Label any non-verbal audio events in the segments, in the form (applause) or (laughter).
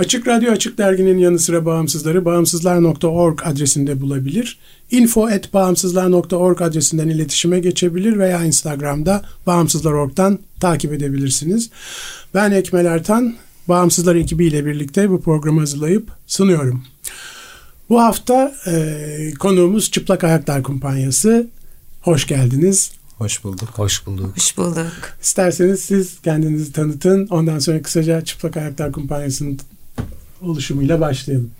Açık Radyo Açık Dergi'nin yanı sıra bağımsızları bağımsızlar.org adresinde bulabilir. info.bağımsızlar.org adresinden iletişime geçebilir veya Instagram'da bağımsızlar.org'dan takip edebilirsiniz. Ben Ekmel Ertan, Bağımsızlar ekibiyle birlikte bu programı hazırlayıp sunuyorum. Bu hafta e, konuğumuz Çıplak Ayaklar Kumpanyası. Hoş geldiniz. Hoş bulduk. Hoş bulduk. Hoş bulduk. İsterseniz siz kendinizi tanıtın. Ondan sonra kısaca Çıplak Ayaklar Kumpanyası'nın oluşumuyla başlayalım.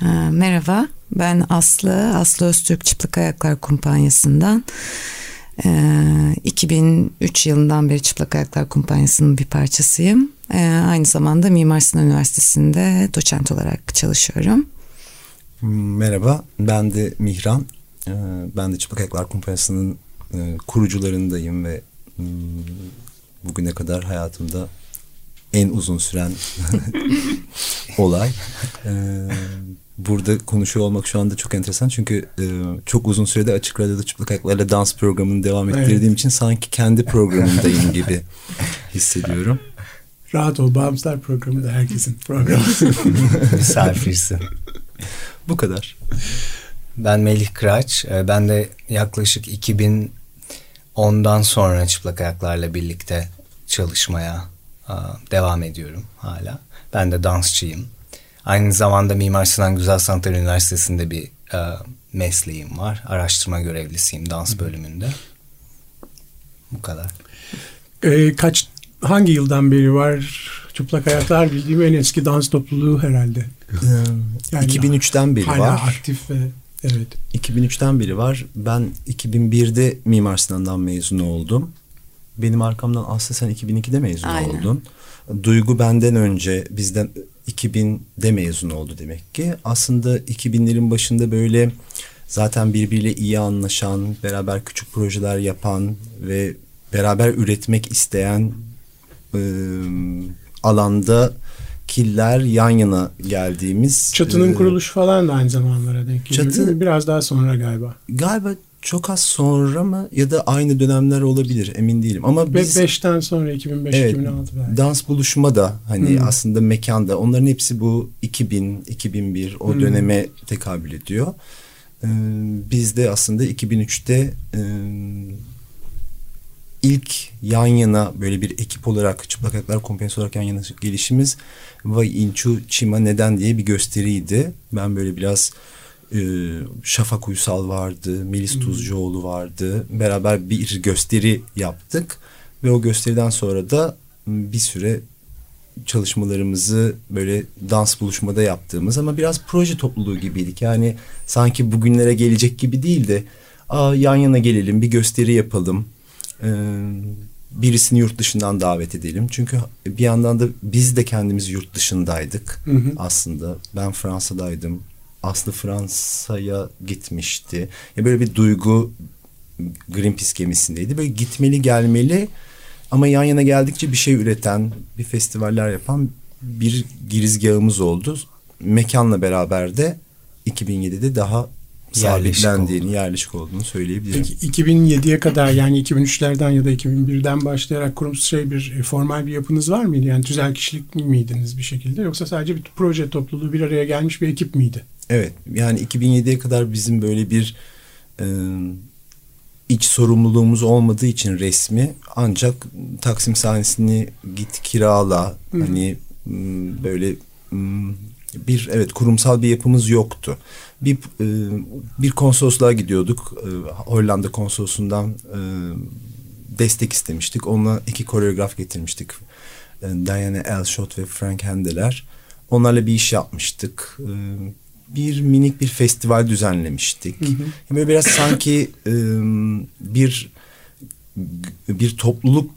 Ha, merhaba, ben Aslı, Aslı Öztürk Çıplak Ayaklar Kumpanyası'ndan. Ee, 2003 yılından beri Çıplak Ayaklar Kumpanyası'nın bir parçasıyım. Ee, aynı zamanda Mimar Sinan Üniversitesi'nde doçent olarak çalışıyorum. Merhaba, ben de Mihran. Ee, ben de Çıplak Ayaklar Kumpanyası'nın e, kurucularındayım ve hmm, bugüne kadar hayatımda en uzun süren (laughs) olay. Ee, burada konuşuyor olmak şu anda çok enteresan çünkü e, çok uzun sürede Açık Radyo'da Çıplak Ayaklarla dans programını devam ettirdiğim evet. için sanki kendi programındayım gibi (laughs) hissediyorum. Rahat ol, Bağımsızlar programı da herkesin programı. (laughs) Misafirsin. Bu kadar. Ben Melih Kıraç. Ben de yaklaşık 2010'dan sonra Çıplak Ayaklarla birlikte çalışmaya devam ediyorum hala. Ben de dansçıyım. Aynı zamanda Mimar Sinan Güzel Sanatlar Üniversitesi'nde bir mesleğim var. Araştırma görevlisiyim dans bölümünde. Bu kadar. Ee, kaç hangi yıldan beri var Çıplak Ayaklar bildiğim en eski dans topluluğu herhalde. Yani 2003'ten beri hala var. Hala aktif ve evet. 2003'ten beri var. Ben 2001'de Mimar Sinan'dan mezun oldum. Benim arkamdan Aslı sen 2002'de mezun Aynen. oldun. Duygu benden önce bizden 2000'de mezun oldu demek ki. Aslında 2000'lerin başında böyle zaten birbiriyle iyi anlaşan, beraber küçük projeler yapan ve beraber üretmek isteyen e, alanda killer yan yana geldiğimiz. Çatının e, kuruluşu falan da aynı zamanlara denk geliyor. Çatı, Biraz daha sonra galiba. Galiba çok az sonra mı ya da aynı dönemler olabilir emin değilim ama biz 5'ten sonra 2005 evet, 2006 belki. Dans buluşma da hani hmm. aslında mekanda onların hepsi bu 2000 2001 o hmm. döneme tekabül ediyor. Ee, biz de aslında 2003'te e, ilk yan yana böyle bir ekip olarak Çıplak Ayaklar Kompanyası olarak yan yana gelişimiz Vay Inchu Chima Neden diye bir gösteriydi. Ben böyle biraz e, Şafak Uysal vardı, Melis. Tuzcuoğlu vardı. Beraber bir gösteri yaptık ve o gösteriden sonra da bir süre çalışmalarımızı böyle dans buluşmada yaptığımız ama biraz proje topluluğu gibiydik. Yani sanki bugünlere gelecek gibi değil de Aa, yan yana gelelim bir gösteri yapalım. Ee, birisini yurt dışından davet edelim. Çünkü bir yandan da biz de kendimiz yurt dışındaydık hı hı. aslında. Ben Fransa'daydım. Aslı Fransa'ya gitmişti. Ya böyle bir duygu Greenpeace gemisindeydi. Böyle gitmeli gelmeli ama yan yana geldikçe bir şey üreten, bir festivaller yapan bir girizgahımız oldu. Mekanla beraber de 2007'de daha sabitlendiğini, yerleşik, yerleşik olduğunu söyleyebilirim. Peki 2007'ye kadar yani 2003'lerden ya da 2001'den başlayarak kurumsal şey bir e, formal bir yapınız var mıydı? Yani tüzel kişilik miydiniz bir şekilde yoksa sadece bir proje topluluğu bir araya gelmiş bir ekip miydi? Evet yani 2007'ye kadar bizim böyle bir e, iç sorumluluğumuz olmadığı için resmi ancak Taksim sahnesini git kirala hani m, böyle bir evet kurumsal bir yapımız yoktu. Bir e, bir konsolosluğa gidiyorduk. E, Hollanda konsolosundan e, destek istemiştik. Onunla iki koreograf getirmiştik. Diana Elshot ve Frank Hendeler. Onlarla bir iş yapmıştık. Bir minik bir festival düzenlemiştik. Böyle biraz sanki e, bir bir topluluk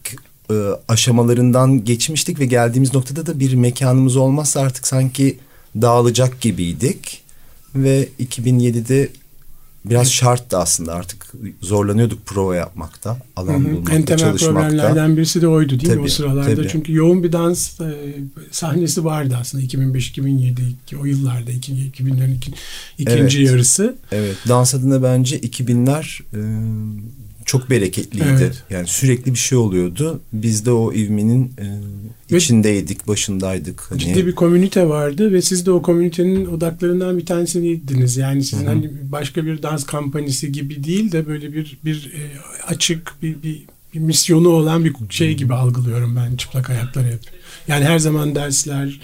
e, aşamalarından geçmiştik ve geldiğimiz noktada da bir mekanımız olmazsa artık sanki dağılacak gibiydik. Ve 2007'de biraz şarttı aslında artık zorlanıyorduk prova yapmakta, alan bulmakta, en temel çalışmakta. problemlerden birisi de oydu değil mi o Tabii, sıralarda? tabii. Çünkü yoğun bir dans e, sahnesi vardı aslında 2005-2007 o yıllarda iki- 2000'lerin iki- ikinci Evet. yarısı. Evet, dans adına bence 2000'ler e, çok bereketliydi. Evet. Yani sürekli bir şey oluyordu. Biz de o ivmenin e, içindeydik, başındaydık. Hani, Ciddi bir komünite vardı ve siz de o komünitenin odaklarından bir tanesiydiniz. Yani sizin hani başka bir dans kampanyası gibi değil de böyle bir bir e, açık bir, bir bir misyonu olan bir şey gibi algılıyorum ben çıplak ayakları hep. Yani her zaman dersler,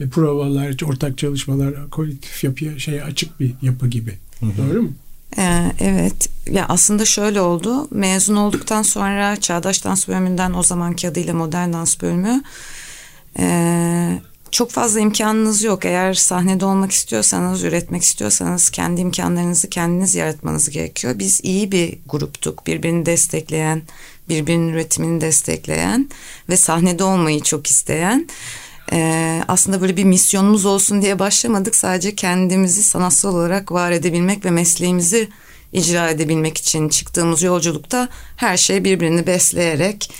e, provalar, ortak çalışmalar, kolektif yapıya şey açık bir yapı gibi. Doğru mu? Ee, evet. Ya aslında şöyle oldu. Mezun olduktan sonra Çağdaş Dans bölümünden o zamanki adıyla Modern Dans bölümü ee, çok fazla imkanınız yok. Eğer sahnede olmak istiyorsanız, üretmek istiyorsanız kendi imkanlarınızı kendiniz yaratmanız gerekiyor. Biz iyi bir gruptuk. Birbirini destekleyen, birbirinin üretimini destekleyen ve sahnede olmayı çok isteyen. Ee, aslında böyle bir misyonumuz olsun diye başlamadık. Sadece kendimizi sanatsal olarak var edebilmek ve mesleğimizi icra edebilmek için çıktığımız yolculukta her şey birbirini besleyerek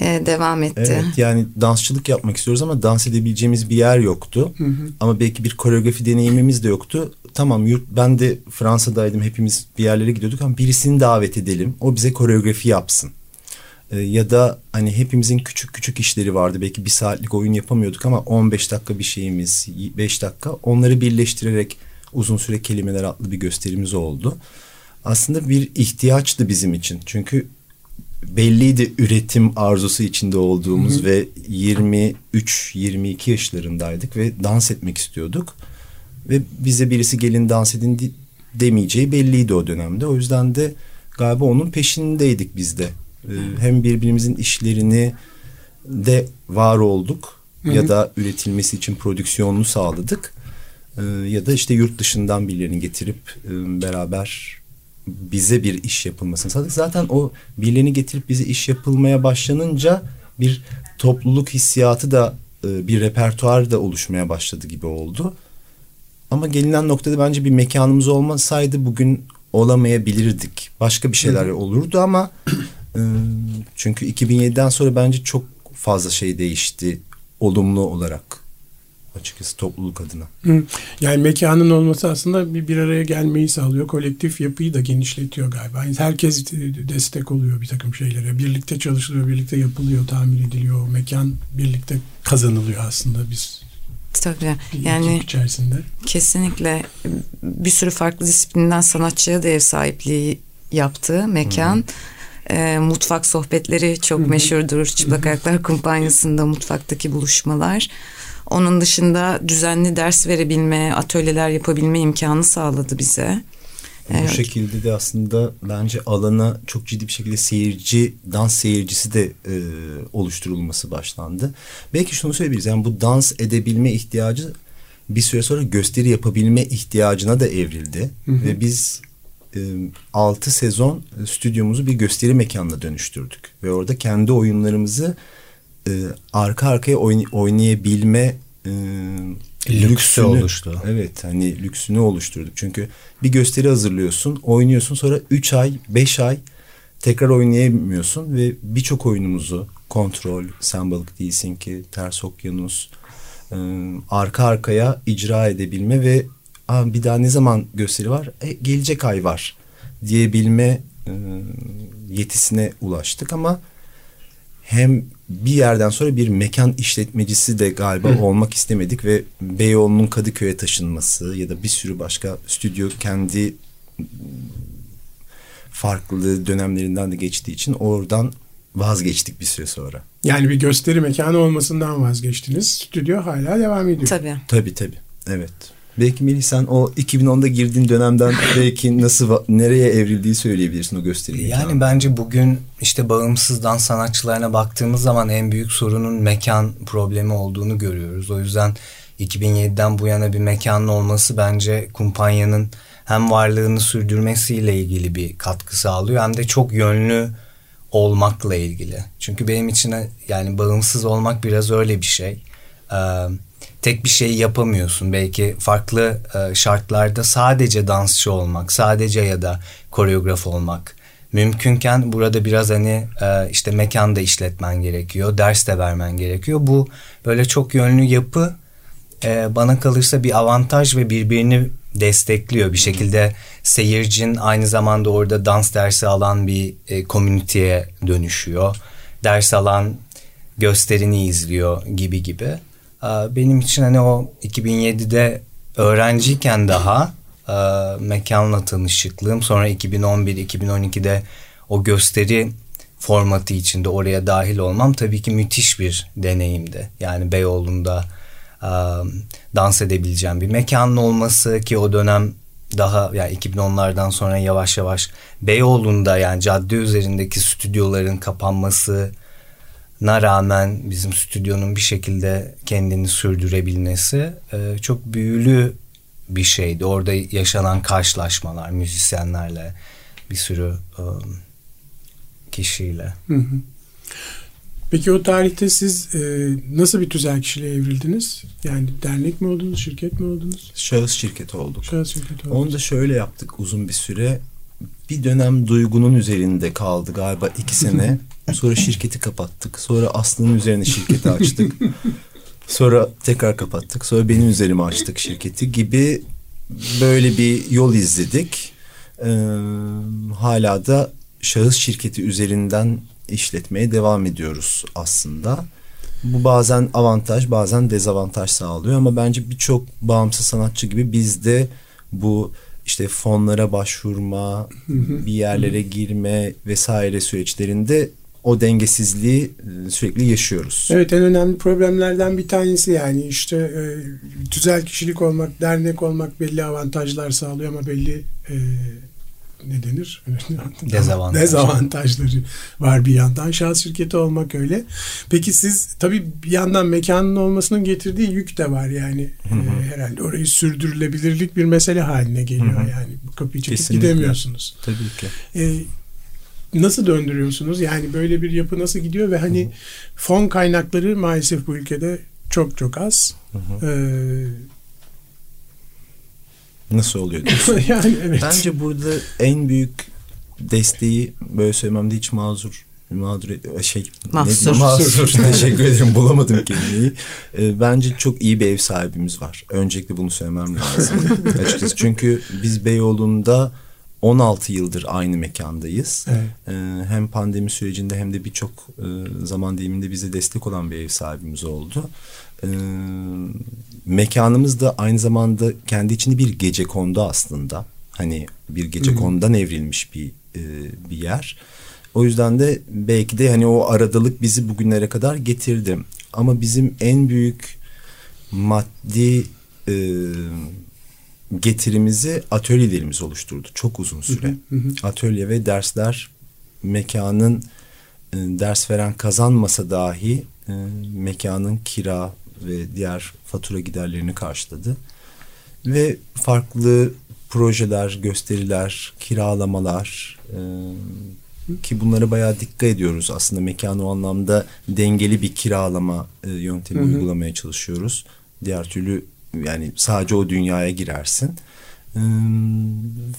e, devam etti. Evet yani dansçılık yapmak istiyoruz ama dans edebileceğimiz bir yer yoktu. Ama belki bir koreografi deneyimimiz de yoktu. Tamam yurt, ben de Fransa'daydım hepimiz bir yerlere gidiyorduk ama birisini davet edelim. O bize koreografi yapsın. Ee, ya da hani hepimizin küçük küçük işleri vardı. Belki bir saatlik oyun yapamıyorduk ama 15 dakika bir şeyimiz, 5 dakika onları birleştirerek uzun süre kelimeler adlı bir gösterimiz oldu. Aslında bir ihtiyaçtı bizim için. Çünkü belliydi üretim arzusu içinde olduğumuz ve 23-22 yaşlarındaydık ve dans etmek istiyorduk. Ve bize birisi gelin dans edin di- demeyeceği belliydi o dönemde. O yüzden de galiba onun peşindeydik biz de. Ee, hem birbirimizin işlerini de var olduk ya da üretilmesi için prodüksiyonunu sağladık. Ee, ya da işte yurt dışından birilerini getirip e, beraber bize bir iş yapılmasını sağladık. Zaten o birilerini getirip bize iş yapılmaya başlanınca bir topluluk hissiyatı da e, bir repertuar da oluşmaya başladı gibi oldu. Ama gelinen noktada bence bir mekanımız olmasaydı bugün olamayabilirdik. Başka bir şeyler olurdu ama çünkü 2007'den sonra bence çok fazla şey değişti olumlu olarak açıkçası topluluk adına. Hı. Yani mekanın olması aslında bir, bir araya gelmeyi sağlıyor. Kolektif yapıyı da genişletiyor galiba. Yani herkes de- destek oluyor bir takım şeylere. Birlikte çalışılıyor, birlikte yapılıyor, tamir ediliyor. O mekan birlikte kazanılıyor aslında biz Tabii. bir Yani içerisinde. Kesinlikle bir sürü farklı disiplinden sanatçıya da ev sahipliği yaptığı mekan. Ee, mutfak sohbetleri çok meşhurdur. Çıplak Ayaklar Kumpanyası'nda mutfaktaki buluşmalar. Onun dışında düzenli ders verebilme, atölyeler yapabilme imkanı sağladı bize. Evet. Bu şekilde de aslında bence alana çok ciddi bir şekilde seyirci, dans seyircisi de e, oluşturulması başlandı. Belki şunu söyleyebiliriz. Yani bu dans edebilme ihtiyacı bir süre sonra gösteri yapabilme ihtiyacına da evrildi. Ve biz e, 6 sezon e, stüdyomuzu bir gösteri mekanına dönüştürdük. Ve orada kendi oyunlarımızı e, arka arkaya oyn- oynayabilme e, Lüksü oluştu. Evet hani lüksünü oluşturduk. Çünkü bir gösteri hazırlıyorsun, oynuyorsun sonra 3 ay, 5 ay tekrar oynayamıyorsun ve birçok oyunumuzu kontrol, sen balık değilsin ki, ters okyanus e, arka arkaya icra edebilme ve Aa, bir daha ne zaman gösteri var? E, gelecek ay var diyebilme e, yetisine ulaştık ama hem bir yerden sonra bir mekan işletmecisi de galiba olmak istemedik ve Beyoğlu'nun Kadıköy'e taşınması ya da bir sürü başka stüdyo kendi farklı dönemlerinden de geçtiği için oradan vazgeçtik bir süre sonra. Yani bir gösteri mekanı olmasından vazgeçtiniz. Stüdyo hala devam ediyor. Tabii. Tabii tabii. Evet. Belki Melih sen o 2010'da girdiğin dönemden (laughs) belki nasıl nereye evrildiği söyleyebilirsin o gösteriyi. Yani bence bugün işte bağımsız dans sanatçılarına baktığımız zaman en büyük sorunun mekan problemi olduğunu görüyoruz. O yüzden 2007'den bu yana bir mekanın olması bence kumpanyanın hem varlığını sürdürmesiyle ilgili bir katkı sağlıyor hem de çok yönlü olmakla ilgili. Çünkü benim için yani bağımsız olmak biraz öyle bir şey. Ee, tek bir şey yapamıyorsun. Belki farklı e, şartlarda sadece dansçı olmak, sadece ya da koreograf olmak mümkünken burada biraz hani e, işte mekanda işletmen gerekiyor, ders de vermen gerekiyor. Bu böyle çok yönlü yapı e, bana kalırsa bir avantaj ve birbirini destekliyor. Bir şekilde seyircin aynı zamanda orada dans dersi alan bir e, komüniteye dönüşüyor. Ders alan gösterini izliyor gibi gibi. E, benim için hani o 2007'de öğrenciyken daha e, mekanla tanışıklığım sonra 2011-2012'de o gösteri formatı içinde oraya dahil olmam tabii ki müthiş bir deneyimdi. Yani Beyoğlu'nda e, dans edebileceğim bir mekanın olması ki o dönem daha yani 2010'lardan sonra yavaş yavaş Beyoğlu'nda yani cadde üzerindeki stüdyoların kapanması na rağmen bizim stüdyonun bir şekilde kendini sürdürebilmesi e, çok büyülü bir şeydi. Orada yaşanan karşılaşmalar müzisyenlerle bir sürü e, kişiyle. Hı hı. Peki o tarihte siz e, nasıl bir tüzel kişiliğe evrildiniz? Yani dernek mi oldunuz, şirket mi oldunuz? Şahıs şirketi olduk. Şahıs şirketi oldunuz. Onu da şöyle yaptık uzun bir süre. Bir dönem duygunun üzerinde kaldı galiba iki sene. Sonra şirketi kapattık. Sonra Aslı'nın üzerine şirketi açtık. Sonra tekrar kapattık. Sonra benim üzerime açtık şirketi gibi böyle bir yol izledik. Ee, hala da şahıs şirketi üzerinden işletmeye devam ediyoruz aslında. Bu bazen avantaj bazen dezavantaj sağlıyor ama bence birçok bağımsız sanatçı gibi bizde bu işte fonlara başvurma, bir yerlere girme vesaire süreçlerinde o dengesizliği e, sürekli yaşıyoruz. Evet en önemli problemlerden bir tanesi yani işte e, tüzel kişilik olmak, dernek olmak belli avantajlar sağlıyor ama belli e, ne denir? (laughs) Dezavantaj. Dezavantajları var bir yandan. Şahıs şirketi olmak öyle. Peki siz tabii bir yandan mekanın olmasının getirdiği yük de var yani. E, herhalde orayı sürdürülebilirlik bir mesele haline geliyor Hı hı. yani. Bu kapıyı çekip Kesinlikle. gidemiyorsunuz. Tabii ki. E, nasıl döndürüyorsunuz? Yani böyle bir yapı nasıl gidiyor ve hani fon kaynakları maalesef bu ülkede çok çok az. Ee, Nasıl oluyor diyorsun? (laughs) yani evet. Bence burada en büyük desteği böyle söylememde hiç mazur mağdur et- şey ne Mahsur. diyeyim? mahsur (laughs) teşekkür ederim bulamadım kelimeyi Ee, bence çok iyi bir ev sahibimiz var öncelikle bunu söylemem lazım (laughs) açıkçası çünkü biz Beyoğlu'nda 16 yıldır aynı mekandayız Evet. Ee, hem pandemi sürecinde hem de birçok e, zaman diliminde bize destek olan bir ev sahibimiz oldu. Ee, mekanımız da aynı zamanda kendi içinde bir gece kondu aslında. Hani bir gece konudan evrilmiş bir e, bir yer. O yüzden de belki de hani o aradalık bizi bugünlere kadar getirdi. Ama bizim en büyük maddi e, getirimizi atölyelerimiz oluşturdu. Çok uzun süre. Atölye ve dersler mekanın e, ders veren kazanmasa dahi e, mekanın kira ve diğer fatura giderlerini karşıladı. Ve farklı projeler, gösteriler, kiralamalar e, ki bunlara bayağı dikkat ediyoruz. Aslında mekanı o anlamda dengeli bir kiralama e, yöntemi uygulamaya çalışıyoruz. Diğer türlü yani sadece o dünyaya girersin. Ee,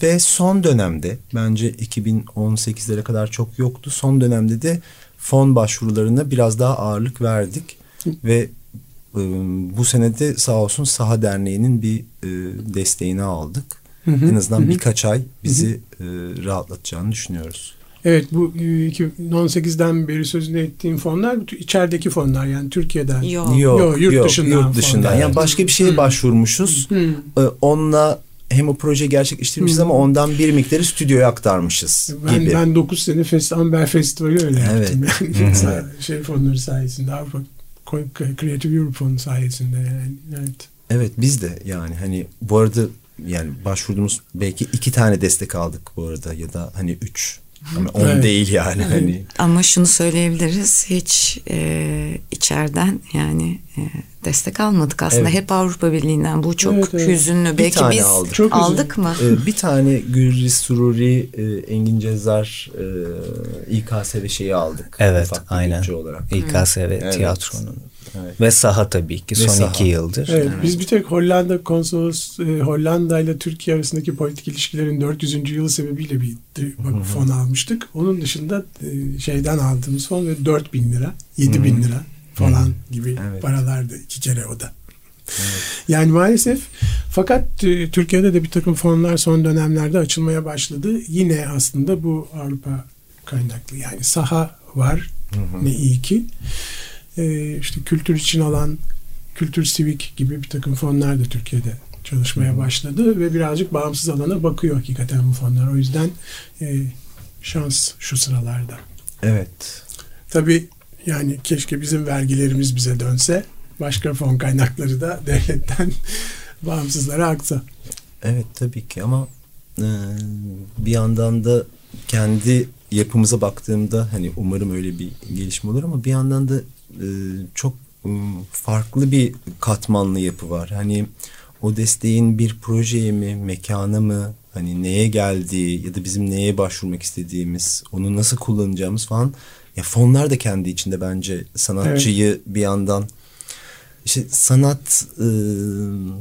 ve son dönemde bence 2018'lere kadar çok yoktu. Son dönemde de fon başvurularına biraz daha ağırlık verdik ve e, bu senede sağ olsun Saha Derneği'nin bir e, desteğini aldık. En azından birkaç ay bizi e, rahatlatacağını düşünüyoruz. Evet bu e, 2018'den beri sözünü ettiğim fonlar içerideki fonlar yani Türkiye'den. Yok. Yok, yurt dışından yurt dışından. fonlar. Yani başka bir şeye başvurmuşuz. Hı. Ee, onunla hem o proje gerçekleştirmişiz ama ondan bir miktarı stüdyoya aktarmışız Ben, gibi. ben 9 sene Fest, Amber Festivali öyle Evet. yaptım. Yani şey fonları sayesinde Avrupa Creative Europe fonu sayesinde yani. Evet. Evet biz de yani hani bu arada yani başvurduğumuz belki iki tane destek aldık bu arada ya da hani üç. Ama on Evet. değil yani hani. Ama şunu söyleyebiliriz hiç e, içeriden yani e, destek almadık aslında. Evet. Hep Avrupa Birliği'nden bu çok Evet, evet. hüzünlü. Bir Belki tane biz aldık. Çok aldık mı? Ee, bir tane Gürri Sururi, e, Engin Cezar, e, İKSV şeyi aldık. Evet, aynen. olarak. İKSV Evet. tiyatronun. Evet. Ve saha tabii ki Ve son saha. iki yıldır. Evet, biz bir tek Hollanda konsolos e, Hollanda ile Türkiye arasındaki politik ilişkilerin 400. yılı sebebiyle bir bak, fon almıştık. Onun dışında e, şeyden aldığımız fon ve 4 bin lira, 7 bin lira falan gibi Evet. paralardı iki kere o da. Yani maalesef fakat e, Türkiye'de de bir takım fonlar son dönemlerde açılmaya başladı. Yine aslında bu Avrupa kaynaklı yani saha var ne iyi ki. E, işte kültür için alan Kültür Sivik gibi bir takım fonlar da Türkiye'de çalışmaya başladı ve birazcık bağımsız alana bakıyor hakikaten bu fonlar. O yüzden e, şans şu sıralarda. Evet. Tabii yani keşke bizim vergilerimiz bize dönse. Başka fon kaynakları da (laughs) devletten bağımsızlara aksa. Evet tabii ki ama e, bir yandan da kendi yapımıza baktığımda hani umarım öyle bir gelişme olur ama bir yandan da e, çok e, farklı bir katmanlı yapı var. Hani o desteğin bir projeye mi, mekana mı, hani neye geldiği ya da bizim neye başvurmak istediğimiz, onu nasıl kullanacağımız falan. Ya fonlar da kendi içinde bence sanatçıyı bir yandan. İşte sanat, e,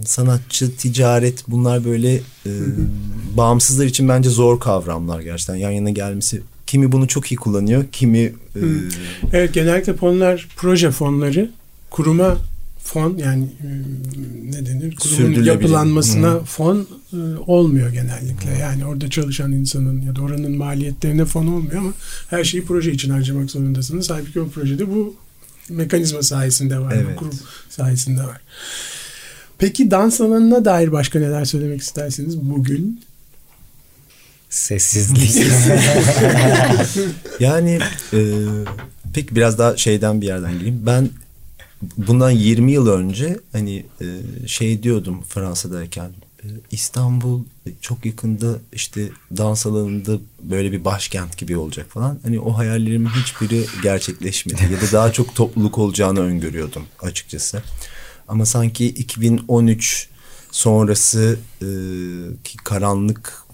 sanatçı, ticaret bunlar böyle e, bağımsızlar için bence zor kavramlar gerçekten. Yan yana gelmesi. Kimi bunu çok iyi kullanıyor, kimi e, Evet genellikle fonlar proje fonları kuruma fon yani e, ne denir kurumun yapılanmasına Hı. fon e, olmuyor genellikle. Yani orada çalışan insanın ya da oranın maliyetlerine fon olmuyor ama her şeyi proje için harcamak zorundasınız. Halbuki o projede bu mekanizma sayesinde var, bu Evet. kurum sayesinde var. Peki dans alanına dair başka neler söylemek istersiniz bugün? Sessizlik. (laughs) yani e, peki biraz daha şeyden bir yerden gireyim. Ben bundan 20 yıl önce hani e, şey diyordum Fransa'dayken e, İstanbul çok yakında işte dans alanında böyle bir başkent gibi olacak falan. Hani o hayallerimin hiçbiri gerçekleşmedi ya da daha çok topluluk olacağını öngörüyordum açıkçası. Ama sanki 2013 sonrası e, ki karanlık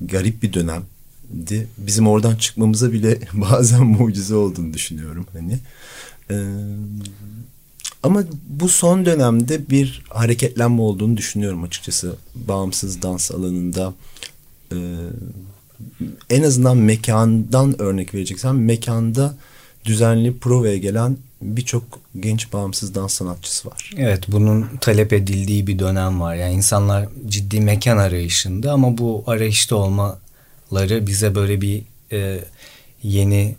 garip bir dönemdi. Bizim oradan çıkmamıza bile (laughs) bazen mucize olduğunu düşünüyorum hani. Ee, ama bu son dönemde bir hareketlenme olduğunu düşünüyorum açıkçası. Bağımsız dans alanında e, en azından mekandan örnek vereceksem mekanda düzenli provaya gelen birçok genç bağımsız dans sanatçısı var. Evet bunun talep edildiği bir dönem var. Yani insanlar ciddi mekan arayışında ama bu arayışta olmaları bize böyle bir e, yeni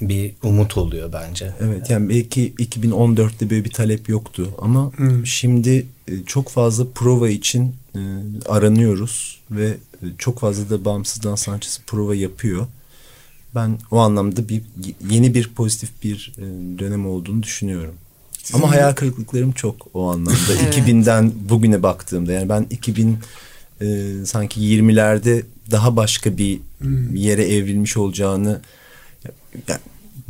bir umut oluyor bence. Evet yani belki 2014'te böyle bir talep yoktu ama şimdi e, çok fazla prova için e, aranıyoruz ve e, çok fazla da bağımsız dans sanatçısı prova yapıyor. Ben o anlamda bir yeni bir pozitif bir dönem olduğunu düşünüyorum. Ama hayal kırıklıklarım çok o anlamda. (laughs) Evet. 2000'den bugüne baktığımda yani ben 2000 e, sanki 20'lerde daha başka bir yere evrilmiş olacağını yani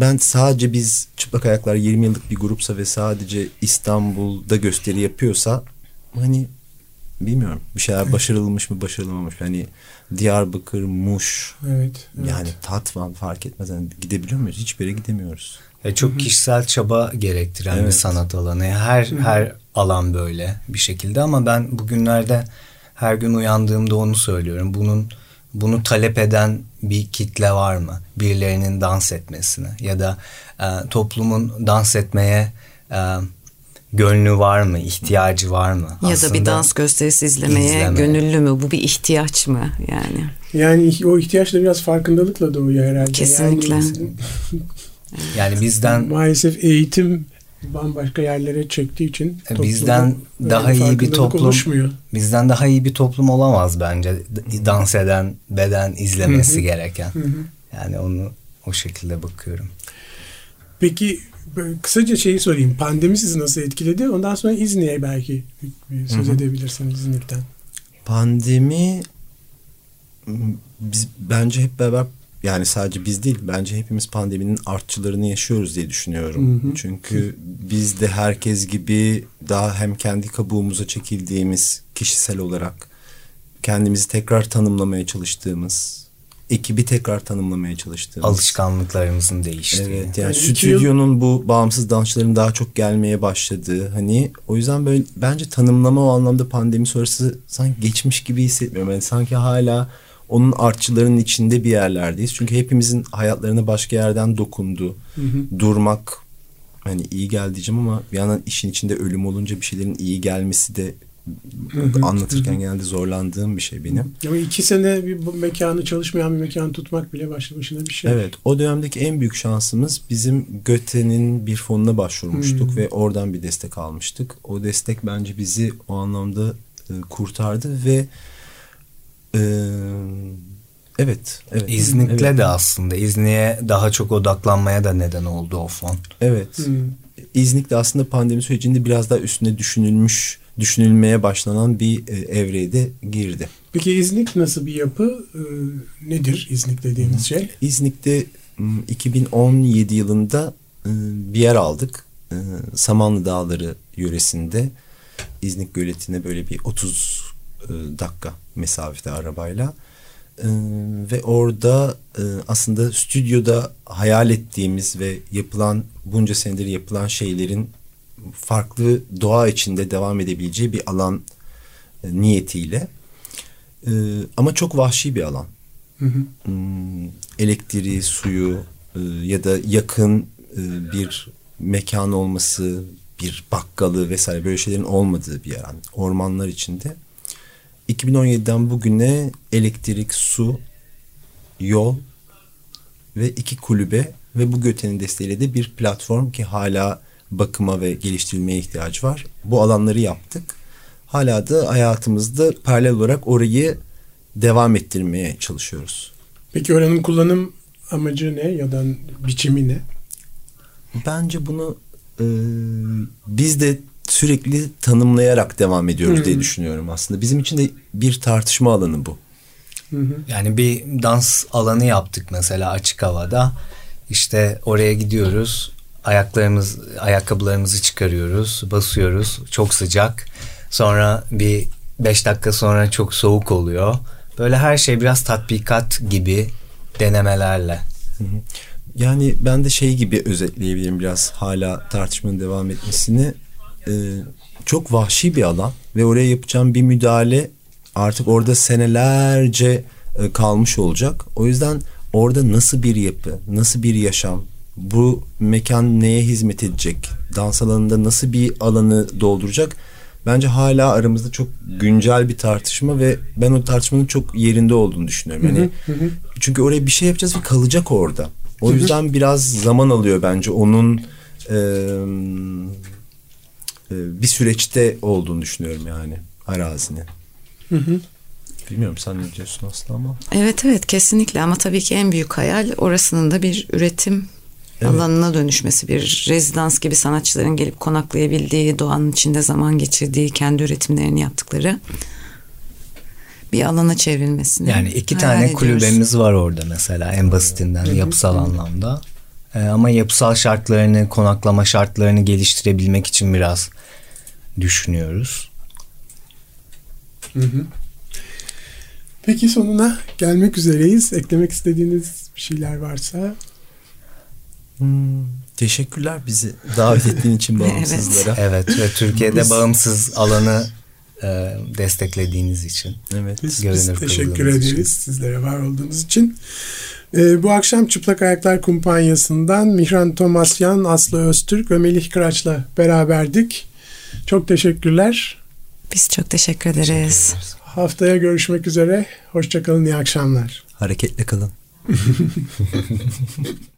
ben sadece biz çıplak ayaklar 20 yıllık bir grupsa ve sadece İstanbul'da gösteri yapıyorsa hani bilmiyorum bir şeyler başarılmış mı başarılmamış mı? hani Diyarbakır, Muş Evet. evet. yani Tatvan fark etmez hani gidebiliyor muyuz? Hiçbir yere gidemiyoruz. Ve çok kişisel çaba gerektiren bir Evet. sanat alanı. Her her alan böyle bir şekilde ama ben bugünlerde her gün uyandığımda onu söylüyorum. Bunun bunu talep eden bir kitle var mı? Birilerinin dans etmesini ya da e, toplumun dans etmeye e, gönlü var mı? ihtiyacı var mı? Ya da bir Aslında dans gösterisi izlemeye izleme. gönüllü mü? Bu bir ihtiyaç mı yani? Yani o ihtiyaç da biraz farkındalıkla doğuyor herhalde. Kesinlikle. Yani, Yani bizden maalesef eğitim bambaşka yerlere çektiği için E, bizden daha iyi bir toplum- oluşmuyor. Bizden daha iyi bir toplum olamaz bence. Dans eden, beden izlemesi gereken. Yani onu o şekilde bakıyorum. Peki kısaca şeyi sorayım. Pandemi sizi nasıl etkiledi? Ondan sonra İznik'e belki söz edebilirsiniz İznik'ten. Pandemi biz bence hep beraber yani sadece biz değil bence hepimiz pandeminin artçılarını yaşıyoruz diye düşünüyorum. Hı hı. Çünkü biz de herkes gibi daha hem kendi kabuğumuza çekildiğimiz kişisel olarak kendimizi tekrar tanımlamaya çalıştığımız, ekibi tekrar tanımlamaya çalıştığımız. Alışkanlıklarımızın değiştiği. Evet yani, Yani yıl- stüdyonun bu bağımsız dansçıların daha çok gelmeye başladığı hani o yüzden böyle bence tanımlama o anlamda pandemi sonrası sanki geçmiş gibi hissetmiyorum. Yani sanki hala onun artçılarının içinde bir yerlerdeyiz. Çünkü hepimizin hayatlarına başka yerden dokundu. Durmak hani iyi gel diyeceğim ama bir yandan işin içinde ölüm olunca bir şeylerin iyi gelmesi de anlatırken genelde zorlandığım bir şey benim. Ama iki sene bir mekanı çalışmayan bir mekanı tutmak bile başlı başına bir şey. Evet o dönemdeki en büyük şansımız bizim Göte'nin bir fonuna başvurmuştuk Hmm. ve oradan bir destek almıştık. O destek bence bizi o anlamda e, kurtardı ve e, evet evet İznik'le evet, de aslında İznik'e daha çok odaklanmaya da neden oldu o fon. evet Hmm. İznik de aslında pandemi sürecinde biraz daha üstüne düşünülmüş düşünülmeye başlanan bir e, evreye de girdi. Peki İznik nasıl bir yapı? Ee, nedir İznik dediğiniz şey? İznik'te m, 2017 yılında e, bir yer aldık. E, Samanlı Dağları yöresinde İznik Göleti'ne böyle bir 30 e, dakika mesafede arabayla. E, Ve orada e, aslında stüdyoda hayal ettiğimiz ve yapılan bunca senedir yapılan şeylerin farklı doğa içinde devam edebileceği bir alan e, niyetiyle. E, Ama çok vahşi bir alan Hı hı. hmm, elektriği, suyu e, ya da yakın e, bir mekan olması, bir bakkalı vesaire böyle şeylerin olmadığı bir yer. Yani ormanlar içinde. 2017'den bugüne elektrik, su, yol ve iki kulübe ve bu Göte'nin desteğiyle de bir platform ki hala bakıma ve geliştirilmeye ihtiyacı var. Bu alanları yaptık. Hala da hayatımızda paralel olarak orayı devam ettirmeye çalışıyoruz. Peki oranın kullanım amacı ne ya da biçimi ne? Bence bunu e, biz de sürekli tanımlayarak devam ediyoruz diye düşünüyorum aslında. Bizim için de bir tartışma alanı bu. Yani bir dans alanı yaptık mesela açık havada. İşte oraya gidiyoruz. Ayaklarımız, ayakkabılarımızı çıkarıyoruz, basıyoruz. Çok sıcak. Sonra bir beş dakika sonra çok soğuk oluyor. Böyle her şey biraz tatbikat gibi denemelerle. Yani ben de şey gibi özetleyebilirim biraz hala tartışmanın devam etmesini. Ee, çok vahşi bir alan ve oraya yapacağım bir müdahale artık orada senelerce e, kalmış olacak. O yüzden orada nasıl bir yapı, nasıl bir yaşam, bu mekan neye hizmet edecek, dans alanında nasıl bir alanı dolduracak bence hala aramızda çok güncel bir tartışma ve ben o tartışmanın çok yerinde olduğunu düşünüyorum. Yani çünkü oraya bir şey yapacağız ve kalacak orada. O yüzden biraz zaman alıyor bence onun e, e, bir süreçte olduğunu düşünüyorum yani arazinin. Bilmiyorum sen ne diyorsun Aslı ama. Evet evet kesinlikle ama tabii ki en büyük hayal orasının da bir üretim Evet. alanına dönüşmesi. Bir rezidans gibi sanatçıların gelip konaklayabildiği, doğanın içinde zaman geçirdiği, kendi üretimlerini yaptıkları bir alana çevrilmesini. Yani iki tane ediyoruz. kulübemiz var orada mesela en basitinden yapısal anlamda. Ee, ama yapısal şartlarını, konaklama şartlarını geliştirebilmek için biraz düşünüyoruz. Peki sonuna gelmek üzereyiz. Eklemek istediğiniz bir şeyler varsa. Hmm, teşekkürler bizi davet ettiğin için (laughs) bağımsızlara. Evet ve Türkiye'de Biz- bağımsız alanı e, desteklediğiniz için. Evet. Biz, biz teşekkür kıldığınız için. ederiz sizlere var olduğunuz için. Ee, bu akşam Çıplak Ayaklar Kumpanyası'ndan Mihran Tomasyan, Aslı Öztürk ve Melih Kıraç'la beraberdik. Çok teşekkürler. Biz çok teşekkür ederiz. Haftaya görüşmek üzere. Hoşçakalın, iyi akşamlar. Hareketle kalın. (laughs)